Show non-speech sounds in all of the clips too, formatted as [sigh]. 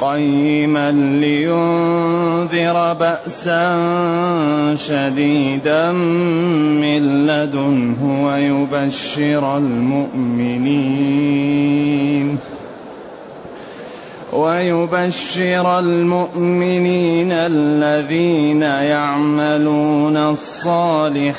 قيما لينذر بأسا شديدا من لدنه ويبشر المؤمنين ويبشر المؤمنين الذين يعملون الصالحات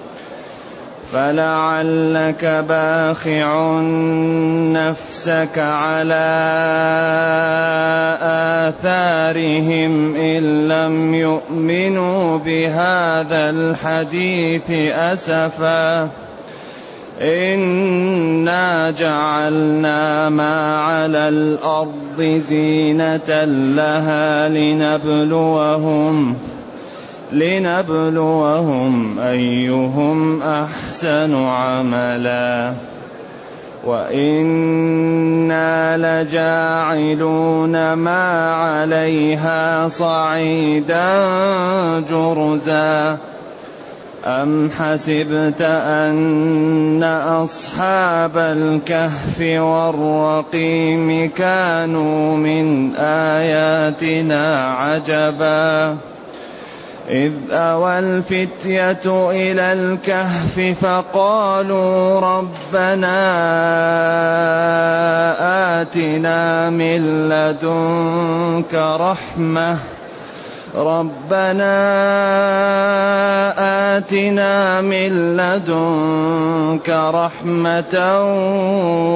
فلعلك باخع نفسك على آثارهم إن لم يؤمنوا بهذا الحديث أسفاً إنا جعلنا ما على الأرض زينة لها لنبلوهم لنبلوهم أيهم أحسن عملا. وإنا لجاعلون ما عليها صعيدا جرزا. أم حسبت أن أصحاب الكهف والرقيم كانوا من آياتنا عجبا؟ إذ أوى الفتية إلى الكهف فقالوا ربنا آتنا من لدنك رحمة ربنا آتنا من لدنك رحمة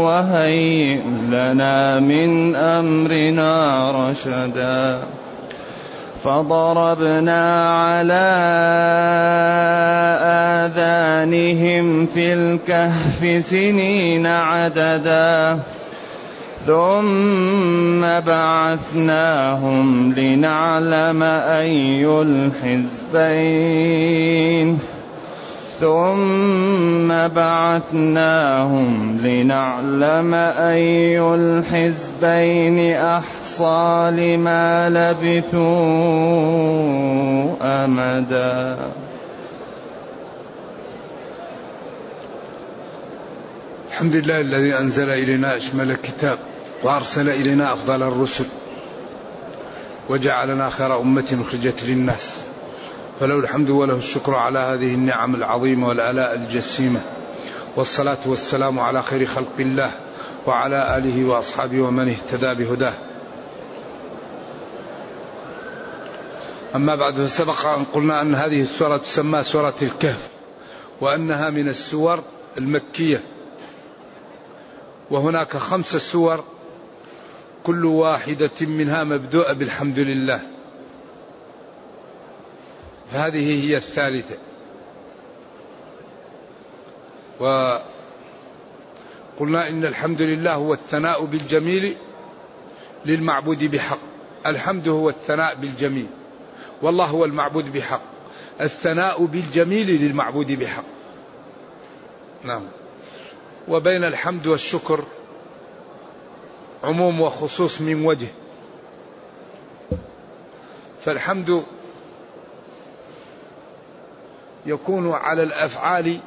وهيئ لنا من أمرنا رشدا فضربنا على آذانهم في الكهف سنين عددا. ثم بعثناهم لنعلم أي الحزبين. ثم بعثناهم لنعلم أي الحزبين أحصى لما لبثوا أمدا الحمد لله الذي أنزل إلينا أشمل الكتاب وأرسل إلينا أفضل الرسل وجعلنا خير أمة أخرجت للناس فله الحمد وله الشكر على هذه النعم العظيمة والآلاء الجسيمة. والصلاة والسلام على خير خلق الله وعلى آله وأصحابه ومن اهتدى بهداه. أما بعد فسبق أن قلنا أن هذه السورة تسمى سورة الكهف وأنها من السور المكية. وهناك خمس سور كل واحدة منها مبدوءة بالحمد لله. فهذه هي الثالثة. وقلنا إن الحمد لله هو الثناء بالجميل للمعبود بحق. الحمد هو الثناء بالجميل. والله هو المعبود بحق. الثناء بالجميل للمعبود بحق. نعم. وبين الحمد والشكر عموم وخصوص من وجه. فالحمد يكون على الأفعال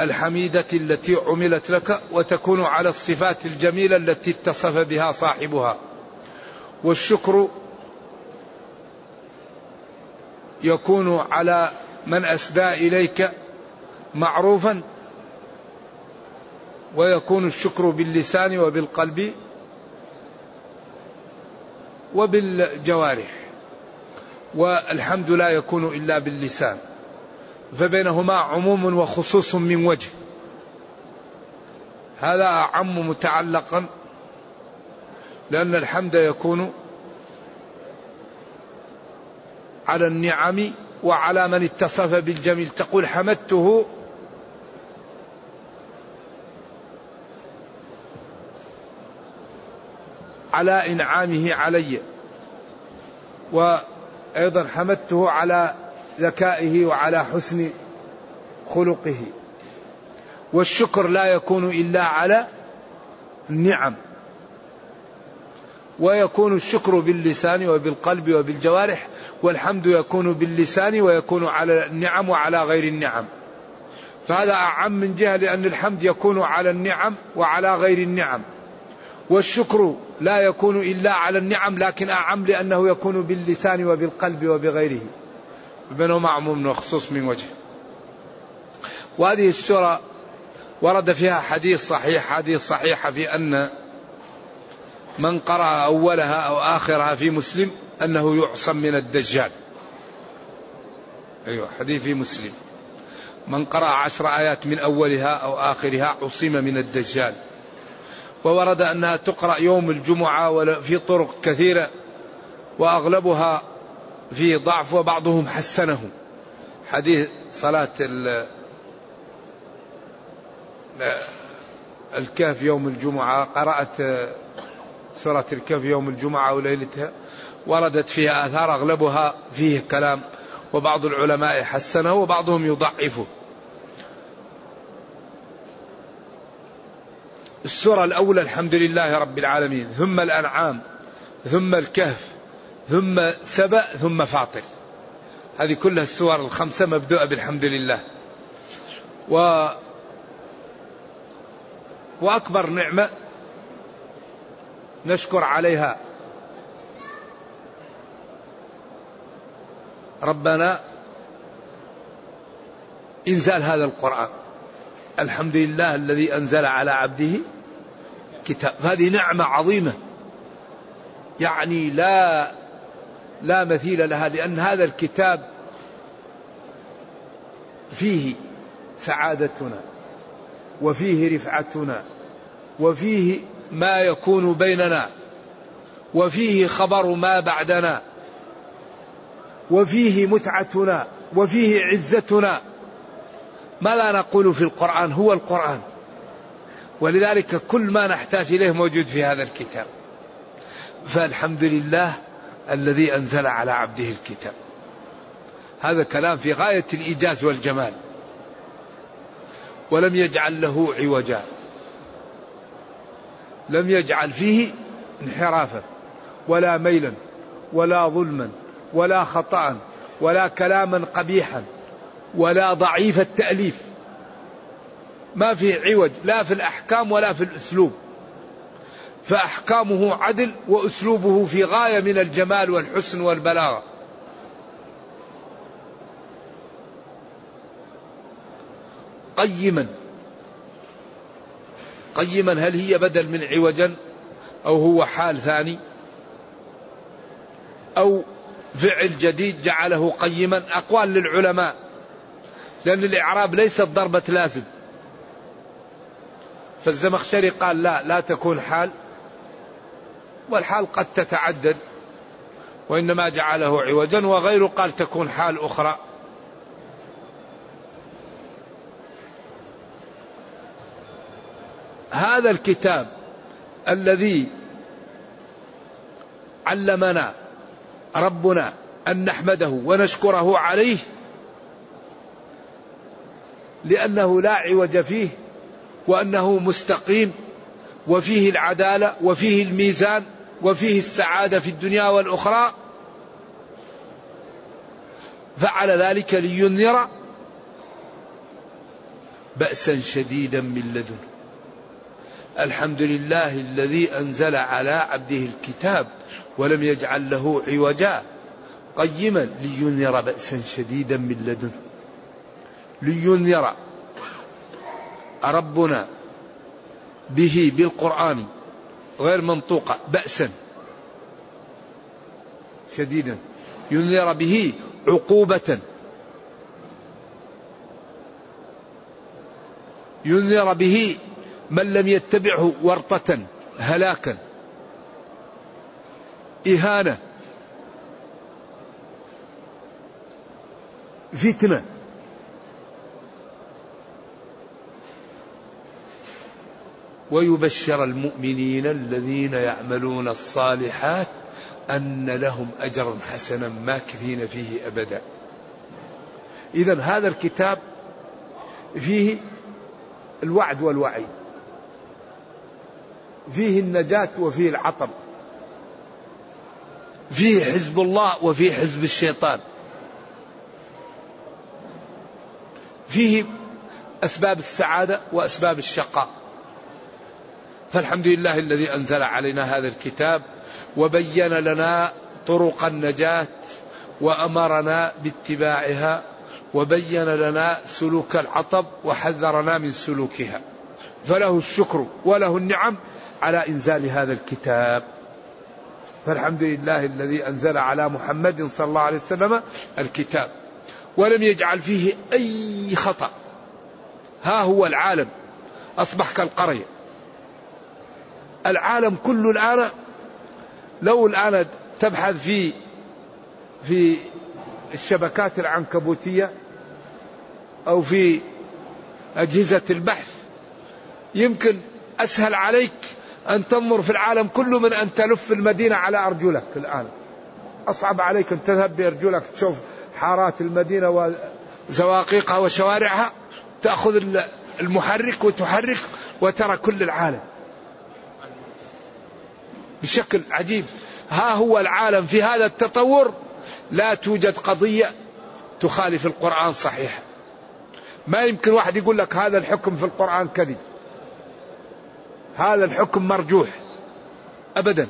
الحميدة التي عملت لك وتكون على الصفات الجميلة التي اتصف بها صاحبها. والشكر يكون على من أسدى إليك معروفا ويكون الشكر باللسان وبالقلب وبالجوارح. والحمد لا يكون إلا باللسان. فبينهما عموم وخصوص من وجه. هذا اعم متعلقا لأن الحمد يكون على النعم وعلى من اتصف بالجميل. تقول حمدته على إنعامه علي وأيضا حمدته على ذكائه وعلى حسن خلقه. والشكر لا يكون إلا على النعم. ويكون الشكر باللسان وبالقلب وبالجوارح والحمد يكون باللسان ويكون على النعم وعلى غير النعم. فهذا أعم من جهة لأن الحمد يكون على النعم وعلى غير النعم. والشكر لا يكون إلا على النعم لكن أعم لأنه يكون باللسان وبالقلب وبغيره. بينهما عموم وخصوص من وجه. وهذه السورة ورد فيها حديث صحيح حديث صحيحة في أن من قرأ أولها أو آخرها في مسلم أنه يعصم من الدجال. أيوة حديث في مسلم. من قرأ عشر آيات من أولها أو آخرها عصم من الدجال. وورد أنها تقرأ يوم الجمعة في طرق كثيرة وأغلبها في ضعف وبعضهم حسنه. حديث صلاة الكهف يوم الجمعة. قرأت سورة الكهف يوم الجمعة وليلتها. وردت فيها آثار أغلبها فيه كلام. وبعض العلماء حسنه وبعضهم يضعفه. السورة الأولى الحمد لله رب العالمين. ثم الأنعام ثم الكهف. ثم سبأ ثم فاطر. هذه كلها السور الخمسة مبدوءة بالحمد لله. و وأكبر نعمة نشكر عليها ربنا إنزال هذا القرآن. الحمد لله الذي أنزل على عبده كتاب. هذه نعمة عظيمة. يعني لا لا مثيل لها لأن هذا الكتاب فيه سعادتنا وفيه رفعتنا وفيه ما يكون بيننا وفيه خبر ما بعدنا وفيه متعتنا وفيه عزتنا. ما لا نقول في القرآن هو القرآن. ولذلك كل ما نحتاج إليه موجود في هذا الكتاب. فالحمد لله الذي أنزل على عبده الكتاب. هذا كلام في غاية الإيجاز والجمال. ولم يجعل له عوجا. لم يجعل فيه انحرافا ولا ميلا ولا ظلما ولا خطأ ولا كلاما قبيحا ولا ضعيف التأليف. ما في عوج لا في الأحكام ولا في الأسلوب. فأحكامه عدل وأسلوبه في غاية من الجمال والحسن والبلاغة. قيما. قيما هل هي بدل من عوجا أو هو حال ثاني؟ أو فعل جديد جعله قيما؟ أقوال للعلماء. لأن الإعراب ليست ضربة لازم. فالزمخشري قال لا لا تكون حال. والحال قد تتعدد وإنما جعله عوجا وغيره قال تكون حال أخرى. هذا الكتاب الذي علمنا ربنا أن نحمده ونشكره عليه لأنه لا عوج فيه وأنه مستقيم وفيه العدالة وفيه الميزان وفيه السعادة في الدنيا والأخرى. فعل ذلك لينذر بأسا شديدا من لدن. الحمد لله الذي أنزل على عبده الكتاب ولم يجعل له عوجا. قيما لينذر بأسا شديدا من لدن. لينذر ربنا به بالقرآن. غير منطوقة بأسا. شديدا. ينذر به عقوبة. ينذر به من لم يتبعه ورطة هلاكا. إهانة. فتنة. ويبشر المؤمنين الذين يعملون الصالحات أن لهم أجرا حسنا ماكثين فيه أبدا. إذا هذا الكتاب فيه الوعد والوعيد فيه النجاة وفيه العطب فيه حزب الله وفيه حزب الشيطان فيه أسباب السعادة وأسباب الشقاء. فالحمد لله الذي أنزل علينا هذا الكتاب وبين لنا طرق النجاة وأمرنا باتباعها وبين لنا سلوك العطب وحذرنا من سلوكها. فله الشكر وله النعم على إنزال هذا الكتاب. فالحمد لله الذي أنزل على محمد صلى الله عليه وسلم الكتاب. ولم يجعل فيه أي خطأ. ها هو العالم. أصبح كالقرية العالم كله الآن لو الآن تبحث في في الشبكات العنكبوتية أو في أجهزة البحث يمكن أسهل عليك أن تنظر في العالم كله من أن تلف المدينة على أرجلك الآن. أصعب عليك أن تذهب بأرجلك تشوف حارات المدينة وزواقيقها وشوارعها تأخذ المحرك وتحرك وترى كل العالم. بشكل عجيب. ها هو العالم في هذا التطور. لا توجد قضية تخالف القرآن صحيحة ما يمكن واحد يقول لك هذا الحكم في القرآن كذب. هذا الحكم مرجوح. أبدا.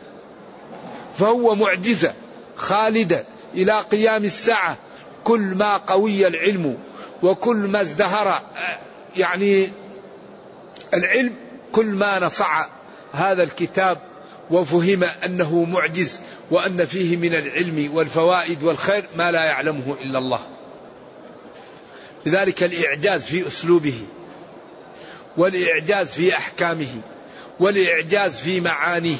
فهو معجزة خالدة إلى قيام الساعة. كل ما قوي العلم وكل ما ازدهر يعني العلم كل ما نصع هذا الكتاب وفهم أنه معجز وأن فيه من العلم والفوائد والخير ما لا يعلمه إلا الله. لذلك الإعجاز في أسلوبه والإعجاز في أحكامه والإعجاز في معانيه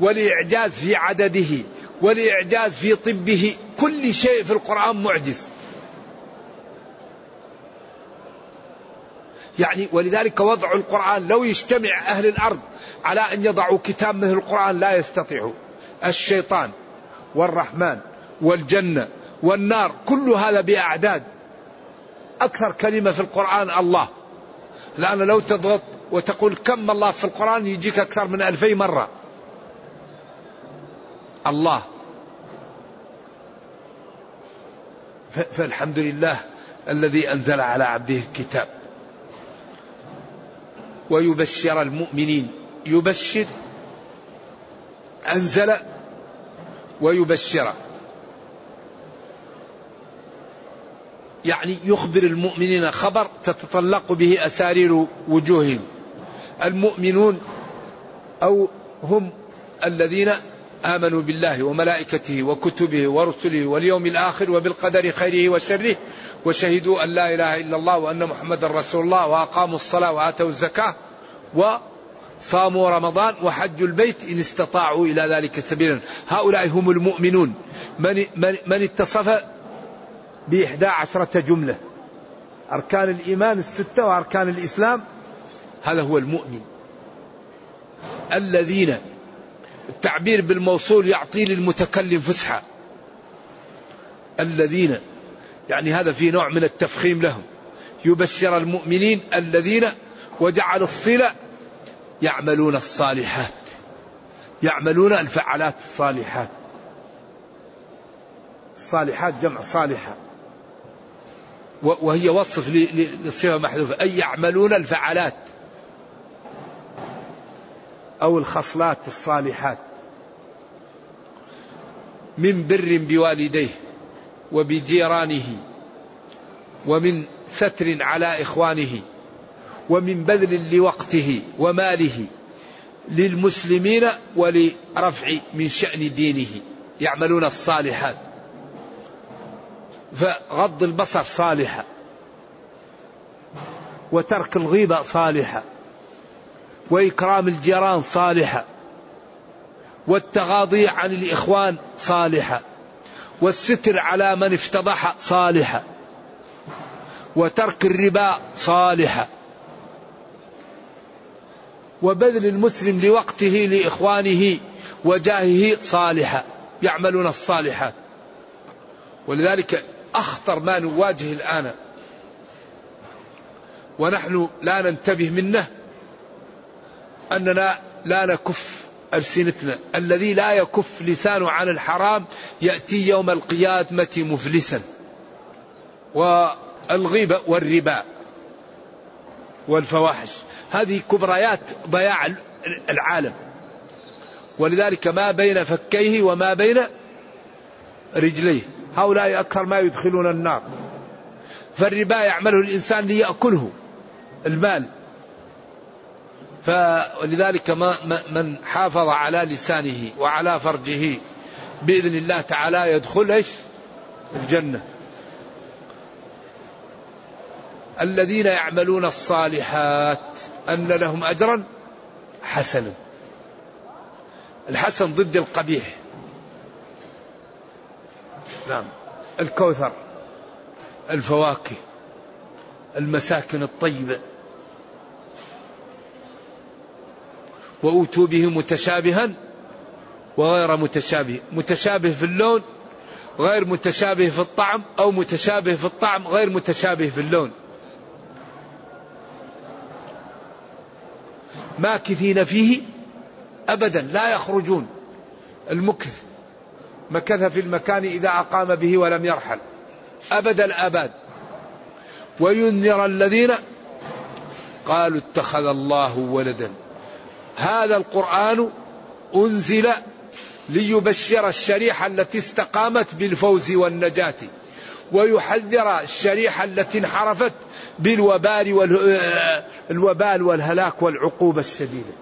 والإعجاز في عدده والإعجاز في طبه كل شيء في القرآن معجز. يعني ولذلك وضع القرآن لو يجتمع أهل الأرض على أن يضعوا كتاب مثل القرآن لا يستطيعوا الشيطان والرحمن والجنة والنار كل هذا بأعداد. أكثر كلمة في القرآن الله. لأن لو تضغط وتقول كم الله في القرآن يجيك أكثر من ألفي مرة. الله. فالحمد لله الذي أنزل على عبده الكتاب. ويبشر المؤمنين. يبشر أنزل ويبشر. يعني يخبر المؤمنين خبر تتطلق به أسارير وجوههم. المؤمنون أو هم الذين آمنوا بالله وملائكته وكتبه ورسله واليوم الآخر وبالقدر خيره وشره وشهدوا أن لا إله إلا الله وأن محمد رسول الله وأقاموا الصلاة وآتوا الزكاة و صاموا رمضان وحجوا البيت إن استطاعوا إلى ذلك سبيلا. هؤلاء هم المؤمنون. من, من, من اتصف بإحدى عشرة جملة. أركان الإيمان الستة وأركان الإسلام. هذا هو المؤمن. الذين التعبير بالموصول يعطي للمتكلم فسحة. الذين يعني هذا في نوع من التفخيم لهم. يبشر المؤمنين الذين وجعل الصلة يعملون الصالحات يعملون الفعلات الصالحات. الصالحات جمع صالحة. وهي وصف للصفة محذوفة أي يعملون الفعلات أو الخصلات الصالحات. من بر بوالديه وبجيرانه ومن ستر على إخوانه. ومن بذل لوقته وماله للمسلمين ولرفع من شأن دينه. يعملون الصالحات. فغض البصر صالحة وترك الغيبة صالحة وإكرام الجيران صالحة والتغاضي عن الإخوان صالحة والستر على من افتضح صالحة وترك الربا صالحة وبذل المسلم لوقته لإخوانه وجاهه صالحة يعملون الصالحات ولذلك أخطر ما نواجه الآن. ونحن لا ننتبه منه أننا لا نكف ألسنتنا. الذي لا يكف لسانه عن الحرام يأتي يوم القيامة مفلسا. والغيبة والربا والفواحش. هذه كبريات ضياع العالم. ولذلك ما بين فكيه وما بين رجليه. هؤلاء أكثر ما يدخلون النار. فالربا يعمله الإنسان ليأكله المال. فلذلك ما من حافظ على لسانه وعلى فرجه بإذن الله تعالى يدخل إيش؟ الجنة. الذين يعملون الصالحات أن لهم أجرا حسنا. الحسن ضد القبيح. نعم. الكوثر الفواكه المساكن الطيبة. وأوتوا به متشابها وغير متشابه. متشابه في اللون غير متشابه في الطعم أو متشابه في الطعم غير متشابه في اللون. ماكثين فيه أبدا لا يخرجون. المكث مكث في المكان إذا أقام به ولم يرحل. أبد الآباد. وينذر الذين قالوا اتخذ الله ولدا. هذا القرآن أنزل ليبشر الشريحة التي استقامت بالفوز والنجاة. ويحذر الشريحة التي انحرفت بالوبال والوبال والهلاك والعقوبة الشديدة.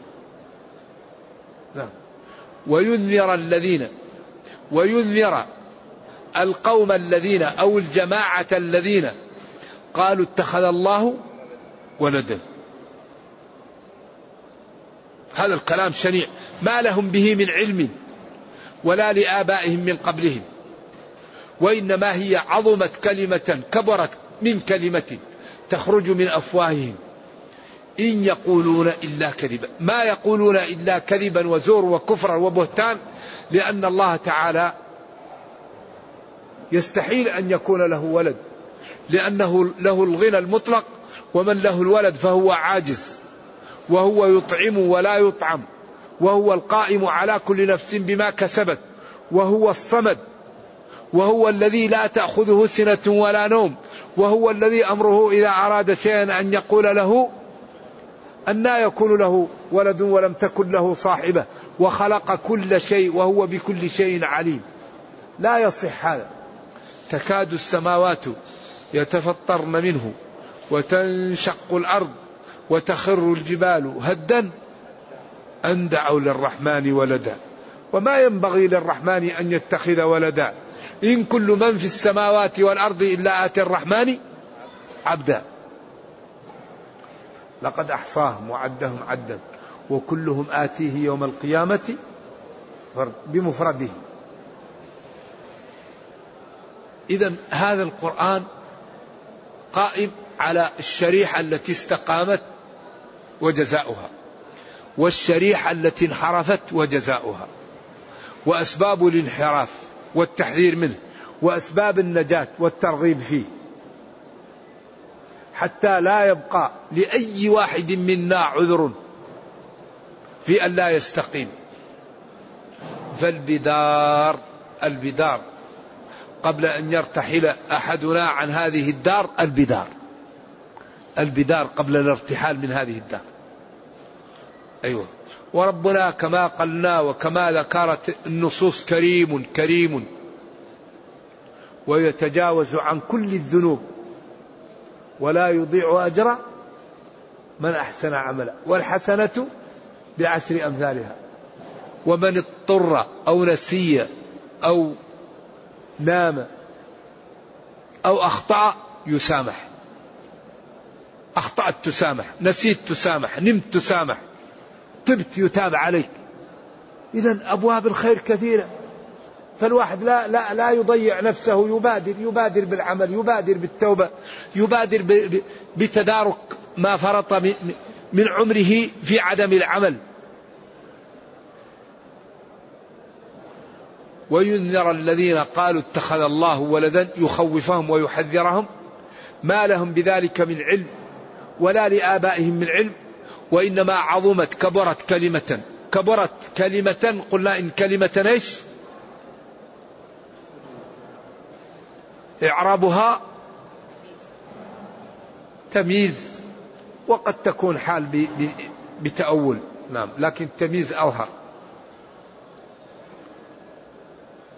نعم. وينذر الذين وينذر القوم الذين أو الجماعة الذين قالوا اتخذ الله ولدا. هذا الكلام شنيع. ما لهم به من علم ولا لآبائهم من قبلهم. وإنما هي عظمت كلمة كبرت من كلمة تخرج من أفواههم. إن يقولون إلا كذبا. ما يقولون إلا كذبا وزور وكفرا وبهتان لأن الله تعالى يستحيل أن يكون له ولد لأنه له الغنى المطلق ومن له الولد فهو عاجز وهو يطعم ولا يطعم وهو القائم على كل نفس بما كسبت وهو الصمد وهو الذي لا تأخذه سنة ولا نوم وهو الذي أمره إذا أراد شيئا أن يقول له أنا يكون له ولد ولم تكن له صاحبة وخلق كل شيء وهو بكل شيء عليم. لا يصح هذا. تكاد السماوات يتفطرن منه وتنشق الأرض وتخر الجبال هدا. أن دعوا للرحمن ولدا. وما ينبغي للرحمن أن يتخذ ولدا. إن كل من في السماوات والأرض إلا آتي الرحمن عبدا. لقد أحصاهم وعدهم عدا وكلهم آتيه يوم القيامة بمفرده. إذا هذا القرآن قائم على الشريحة التي استقامت وجزاؤها والشريحة التي انحرفت وجزاؤها. وأسباب الانحراف والتحذير منه وأسباب النجاة والترغيب فيه. حتى لا يبقى لأي واحد منا عذر في أن لا يستقيم. فالبدار البدار. قبل أن يرتحل أحدنا عن هذه الدار البدار. البدار قبل الارتحال من هذه الدار. أيوة. وربنا كما قلنا وكما ذكرت النصوص كريم كريم. ويتجاوز عن كل الذنوب. ولا يضيع أجر من أحسن عملا والحسنة بعشر أمثالها. ومن اضطر أو نسي أو نام أو أخطأ يسامح. أخطأت تسامح نسيت تسامح نمت تسامح. طبت يتاب عليك. إذا أبواب الخير كثيرة. فالواحد لا لا لا يضيع نفسه يبادر يبادر بالعمل يبادر بالتوبة يبادر بتدارك ما فرط من عمره في عدم العمل. وينذر الذين قالوا اتخذ الله ولدا يخوفهم ويحذرهم. ما لهم بذلك من علم ولا لآبائهم من علم. وإنما عظمت كبرت كلمة. كبرت كلمة قلنا إن كلمة إيش؟ إعرابها تمييز. وقد تكون حال بتأول. نعم لكن التمييز أظهر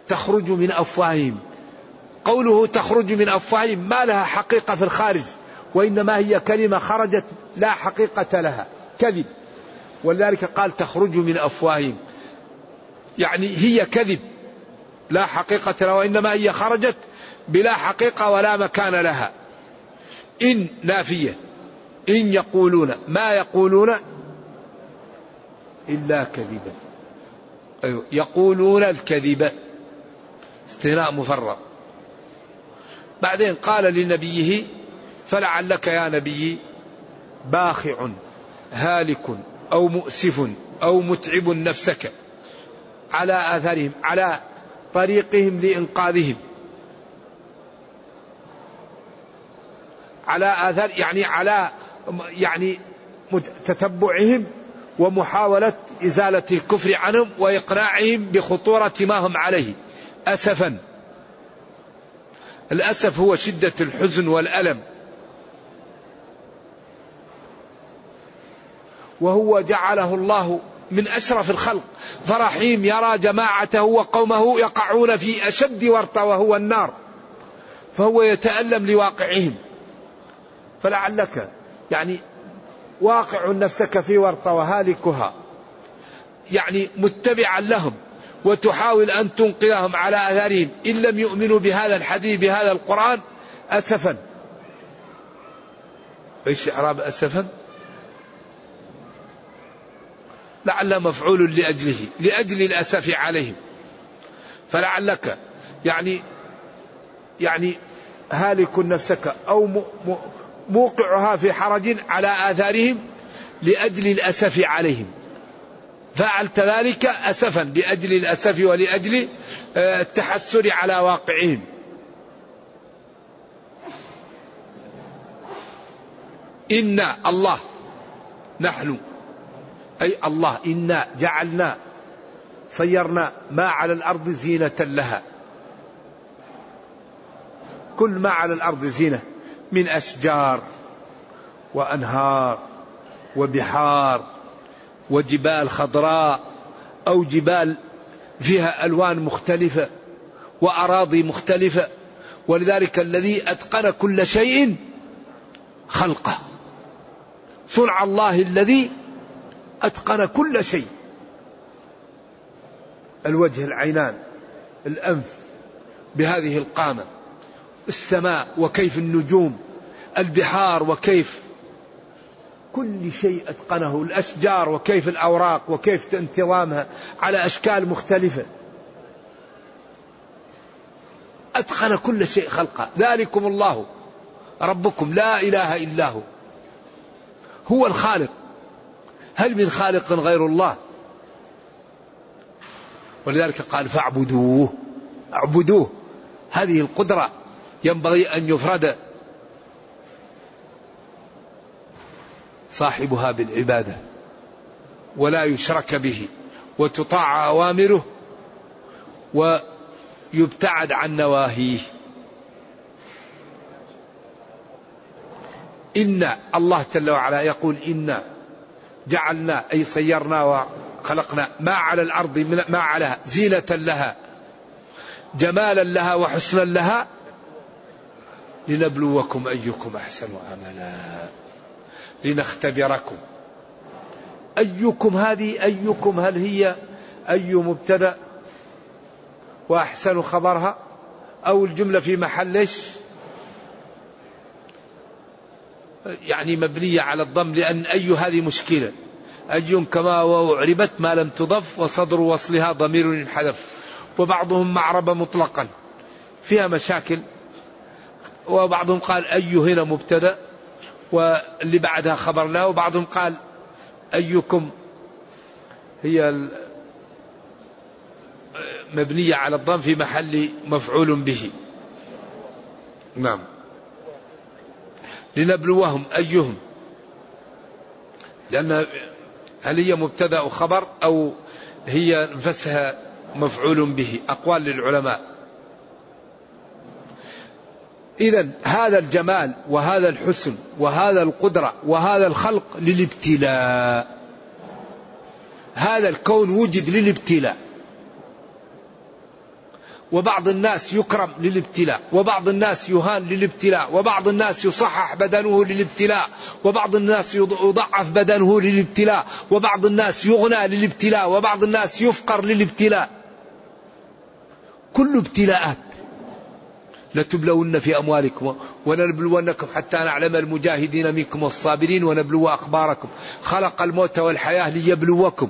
تخرج من أفواههم. قوله تخرج من أفواههم ما لها حقيقة في الخارج. وإنما هي كلمة خرجت لا حقيقة لها. كذب. ولذلك قال تخرج من أفواههم. يعني هي كذب. لا حقيقة لها وإنما هي خرجت بلا حقيقة ولا مكان لها. إن نافية. إن يقولون. ما يقولون إلا كذبا. أيوه. يقولون الكذب. استثناء مفرغ. بعدين قال لنبيه فلعلك يا نبي باخع هالك أو مؤسف أو متعب نفسك على آثارهم على طريقهم لإنقاذهم. على آثار يعني على يعني تتبعهم ومحاولة إزالة الكفر عنهم وإقناعهم بخطورة ما هم عليه. أسفا. الأسف هو شدة الحزن والألم. وهو جعله الله من أشرف الخلق. فرحيم يرى جماعته وقومه يقعون في أشد ورطة وهو النار. فهو يتألم لواقعهم. فلعلك يعني واقع نفسك في ورطة وهالكها. يعني متبعا لهم وتحاول أن تنقذهم على أثارهم. إن لم يؤمنوا بهذا الحديث بهذا القرآن أسفا. إيش إعراب أسفا؟ لعل مفعول لأجله لأجل الأسف عليهم. فلعلك يعني يعني هالك نفسك أو موقعها في حرج على آثارهم لأجل الأسف عليهم. فعلت ذلك أسفا لأجل الأسف ولأجل آه، التحسر على واقعهم. إنا الله نحن أي الله إنا جعلنا صيرنا ما على الأرض زينة لها. كل ما على الأرض زينة من أشجار وأنهار وبحار وجبال خضراء أو جبال فيها ألوان مختلفة وأراضي مختلفة. ولذلك الذي أتقن كل شيء خلقه. صنع الله الذي أتقن كل شيء. الوجه العينان الأنف بهذه القامة. السماء وكيف النجوم البحار وكيف كل شيء أتقنه. الأشجار وكيف الأوراق وكيف انتظامها على أشكال مختلفة. أتقن كل شيء خلقه. ذلكم الله. ربكم لا إله إلا هو. هو الخالق. هل من خالق غير الله؟ ولذلك قال فاعبدوه. اعبدوه. هذه القدرة ينبغي أن يفرد صاحبها بالعبادة ولا يشرك به وتطاع أوامره يبتعد عن نواهيه. إن الله جل وعلا يقول إنا جعلنا أي صيرنا وخلقنا ما على الأرض ما على زينة لها جمالا لها وحسنا لها لنبلوكم أيكم أحسن عملا لنختبركم. أيكم هذه أيكم هل هي أي مبتدأ وأحسن خبرها أو الجملة في محل إيش؟ يعني مبنية على الضم لأن أي هذه مشكلة؟ أي كما وأعربت ما لم تضف وصدر وصلها ضمير انحذف وبعضهم معرب مطلقا. فيها مشاكل. وبعضهم قال أي هنا مبتدأ واللي بعدها خبر له وبعضهم قال أيكم هي مبنية على الضم في محل مفعول به. نعم. لنبلوهم أيهم. لأن هل هي مبتدأ خبر أو هي نفسها مفعول به؟ أقوال للعلماء. إذا هذا الجمال وهذا الحسن وهذا القدرة وهذا الخلق للابتلاء. هذا الكون وجد للابتلاء. وبعض الناس يكرم للابتلاء وبعض الناس يهان للابتلاء وبعض الناس يصحح بدنه للابتلاء وبعض الناس يضعف بدنه للابتلاء وبعض الناس يغنى للابتلاء وبعض الناس يفقر للابتلاء. كل ابتلاءات. لتبلون في أموالكم ولنبلونكم حتى نعلم المجاهدين منكم والصابرين ونبلو أخباركم. خلق الموت والحياة ليبلوكم.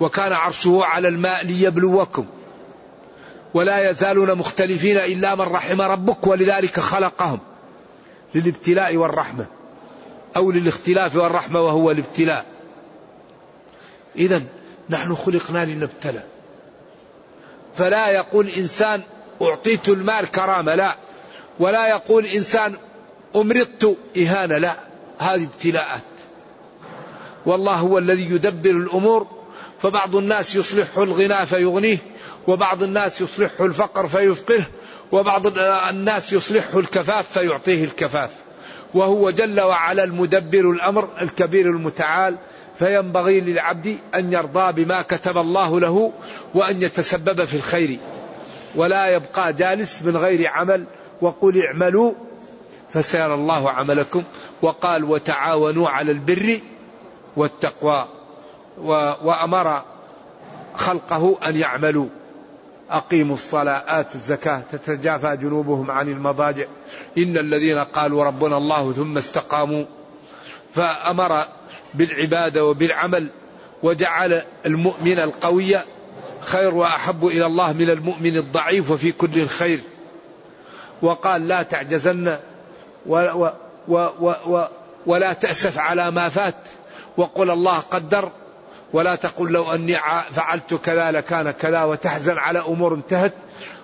وكان عرشه على الماء ليبلوكم. ولا يزالون مختلفين إلا من رحم ربك ولذلك خلقهم للابتلاء والرحمة أو للاختلاف والرحمة وهو الابتلاء. إذا نحن خلقنا لنبتلى. فلا يقول إنسان أعطيت المال كرامة لا. ولا يقول إنسان أمرضت إهانة لا. هذه ابتلاءات. والله هو الذي يدبر الأمور فبعض الناس يصلح الغنى فيغنيه وبعض الناس يصلحه الفقر فيفقه وبعض الناس يصلحه الكفاف فيعطيه الكفاف. وهو جل وعلا المدبر الأمر الكبير المتعال فينبغي للعبد أن يرضى بما كتب الله له وأن يتسبب في الخير. ولا يبقى جالس من غير عمل وقل اعملوا فسيرى الله عملكم. وقال وتعاونوا على البر والتقوى. وأمر خلقه أن يعملوا. أقيموا الصلاة آتوا الزكاة تتجافى جنوبهم عن المضاجع. إن الذين قالوا ربنا الله ثم استقاموا. فأمر بالعبادة وبالعمل وجعل المؤمن القوي خير وأحب إلى الله من المؤمن الضعيف وفي كل الخير. وقال لا تعجزن و و و و ولا تأسف على ما فات. وقل الله قدر. ولا تقل لو أني فعلت كذا لكان كذا وتحزن على أمور انتهت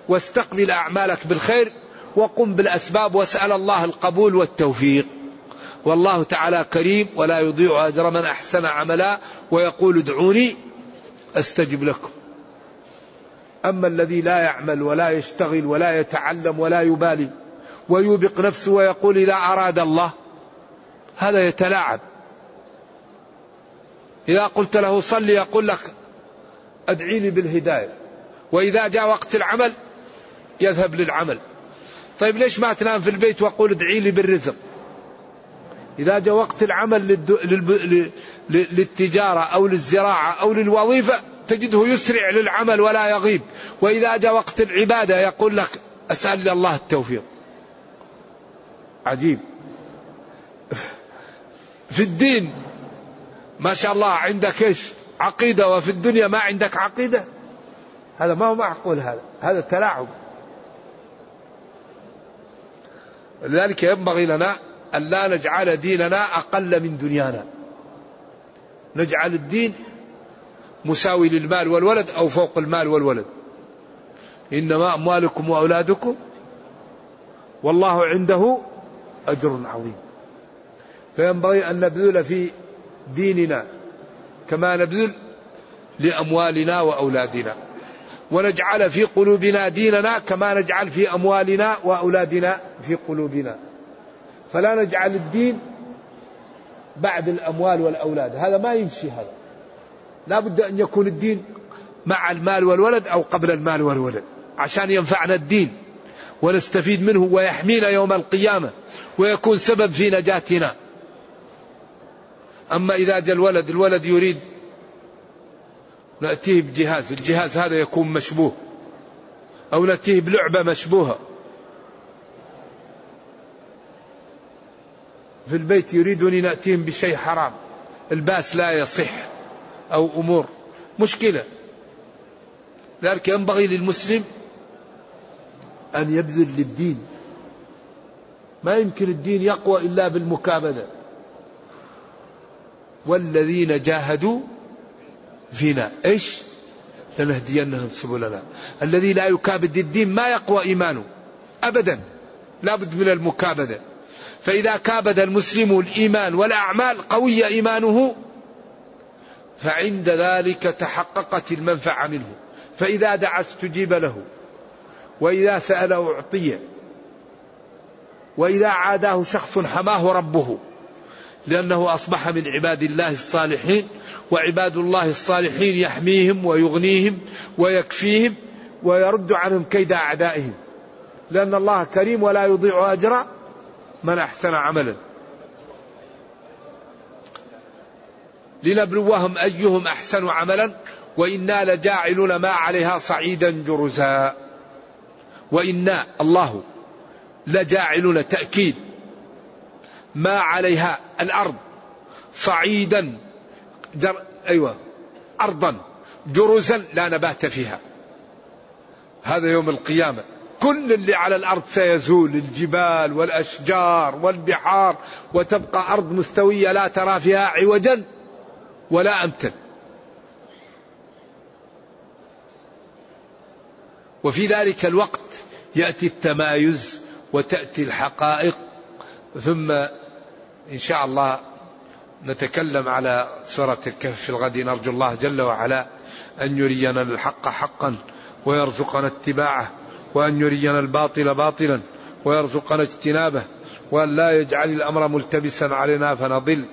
واستقبل أعمالك بالخير وقم بالأسباب واسأل الله القبول والتوفيق. والله تعالى كريم ولا يضيع أجر من أحسن عملا ويقول ادعوني أستجب لكم. أما الذي لا يعمل ولا يشتغل ولا يتعلم ولا يبالي ويوبق نفسه ويقول إذا أراد الله هذا يتلاعب. إذا قلت له صل يقول لك أدعيني بالهداية. وإذا جاء وقت العمل يذهب للعمل. طيب ليش ما تنام في البيت وقول ادعي لي بالرزق؟ إذا جاء وقت العمل. للتجارة أو للزراعة أو للوظيفة تجده يسرع للعمل ولا يغيب. وإذا جاء وقت العبادة يقول لك أسأل الله التوفيق. عجيب. [laughs] في الدين ما شاء الله عندك إيش؟ عقيدة وفي الدنيا ما عندك عقيدة؟ هذا ما هو معقول هذا هذا تلاعب لذلك ينبغي لنا أن لا نجعل ديننا أقل من دنيانا. نجعل الدين مساوي للمال والولد أو فوق المال والولد. إنما أموالكم وأولادكم والله عنده أجر عظيم. فينبغي أن نبذل في ديننا كما نبذل لأموالنا وأولادنا. ونجعل في قلوبنا ديننا كما نجعل في أموالنا وأولادنا في قلوبنا. فلا نجعل الدين بعد الأموال والأولاد. هذا ما يمشي هذا. لا بد أن يكون الدين مع المال والولد أو قبل المال والولد عشان ينفعنا الدين ونستفيد منه ويحمينا يوم القيامة ويكون سبب في نجاتنا. أما إذا جاء الولد الولد يريد نأتيه بجهاز الجهاز هذا يكون مشبوه أو نأتيه بلعبة مشبوهة. في البيت يريدون نأتيهم بشيء حرام الباس لا يصح أو أمور. مشكلة. ذلك ينبغي للمسلم أن يبذل للدين. ما يمكن الدين يقوى إلا بالمكابدة والذين جاهدوا فينا. إيش؟ لنهدينهم سبلنا. الذي لا يكابد الدين ما يقوى إيمانه. ابدا. لابد من المكابدة. فإذا كابد المسلم الإيمان والأعمال قوي إيمانه فعند ذلك تحققت المنفعة منه. فإذا دعا استجيب له. وإذا سال اعطي وإذا عاداه شخص حماه ربه. لأنه أصبح من عباد الله الصالحين وعباد الله الصالحين يحميهم ويغنيهم ويكفيهم ويرد عنهم كيد أعدائهم. لأن الله كريم ولا يضيع أجر من أحسن عملا. لنبلوهم أيهم أحسن عملا وإنا لجاعلون ما عليها صعيدا جرزا وإنا الله لجاعلون تأكيد ما عليها الأرض صعيدا جر أيوة أرضا جرزا لا نبات فيها. هذا يوم القيامة. كل اللي على الأرض سيزول الجبال والأشجار والبحار وتبقى أرض مستوية لا ترى فيها عوجا ولا أمتا. وفي ذلك الوقت يأتي التمايز وتأتي الحقائق ثم إن شاء الله نتكلم على سورة الكهف في الغد. نرجو الله جل وعلا أن يرينا الحق حقا ويرزقنا اتباعه وأن يرينا الباطل باطلا ويرزقنا اجتنابه وأن لا يجعل الأمر ملتبسا علينا فنضل.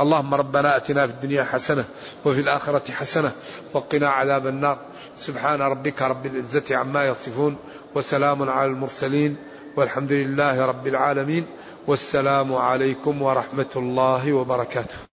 اللهم ربنا آتنا في الدنيا حسنة وفي الآخرة حسنة وقنا عذاب النار. سبحان ربك رب العزة عما يصفون وسلام على المرسلين. والحمد لله رب العالمين والسلام عليكم ورحمة الله وبركاته.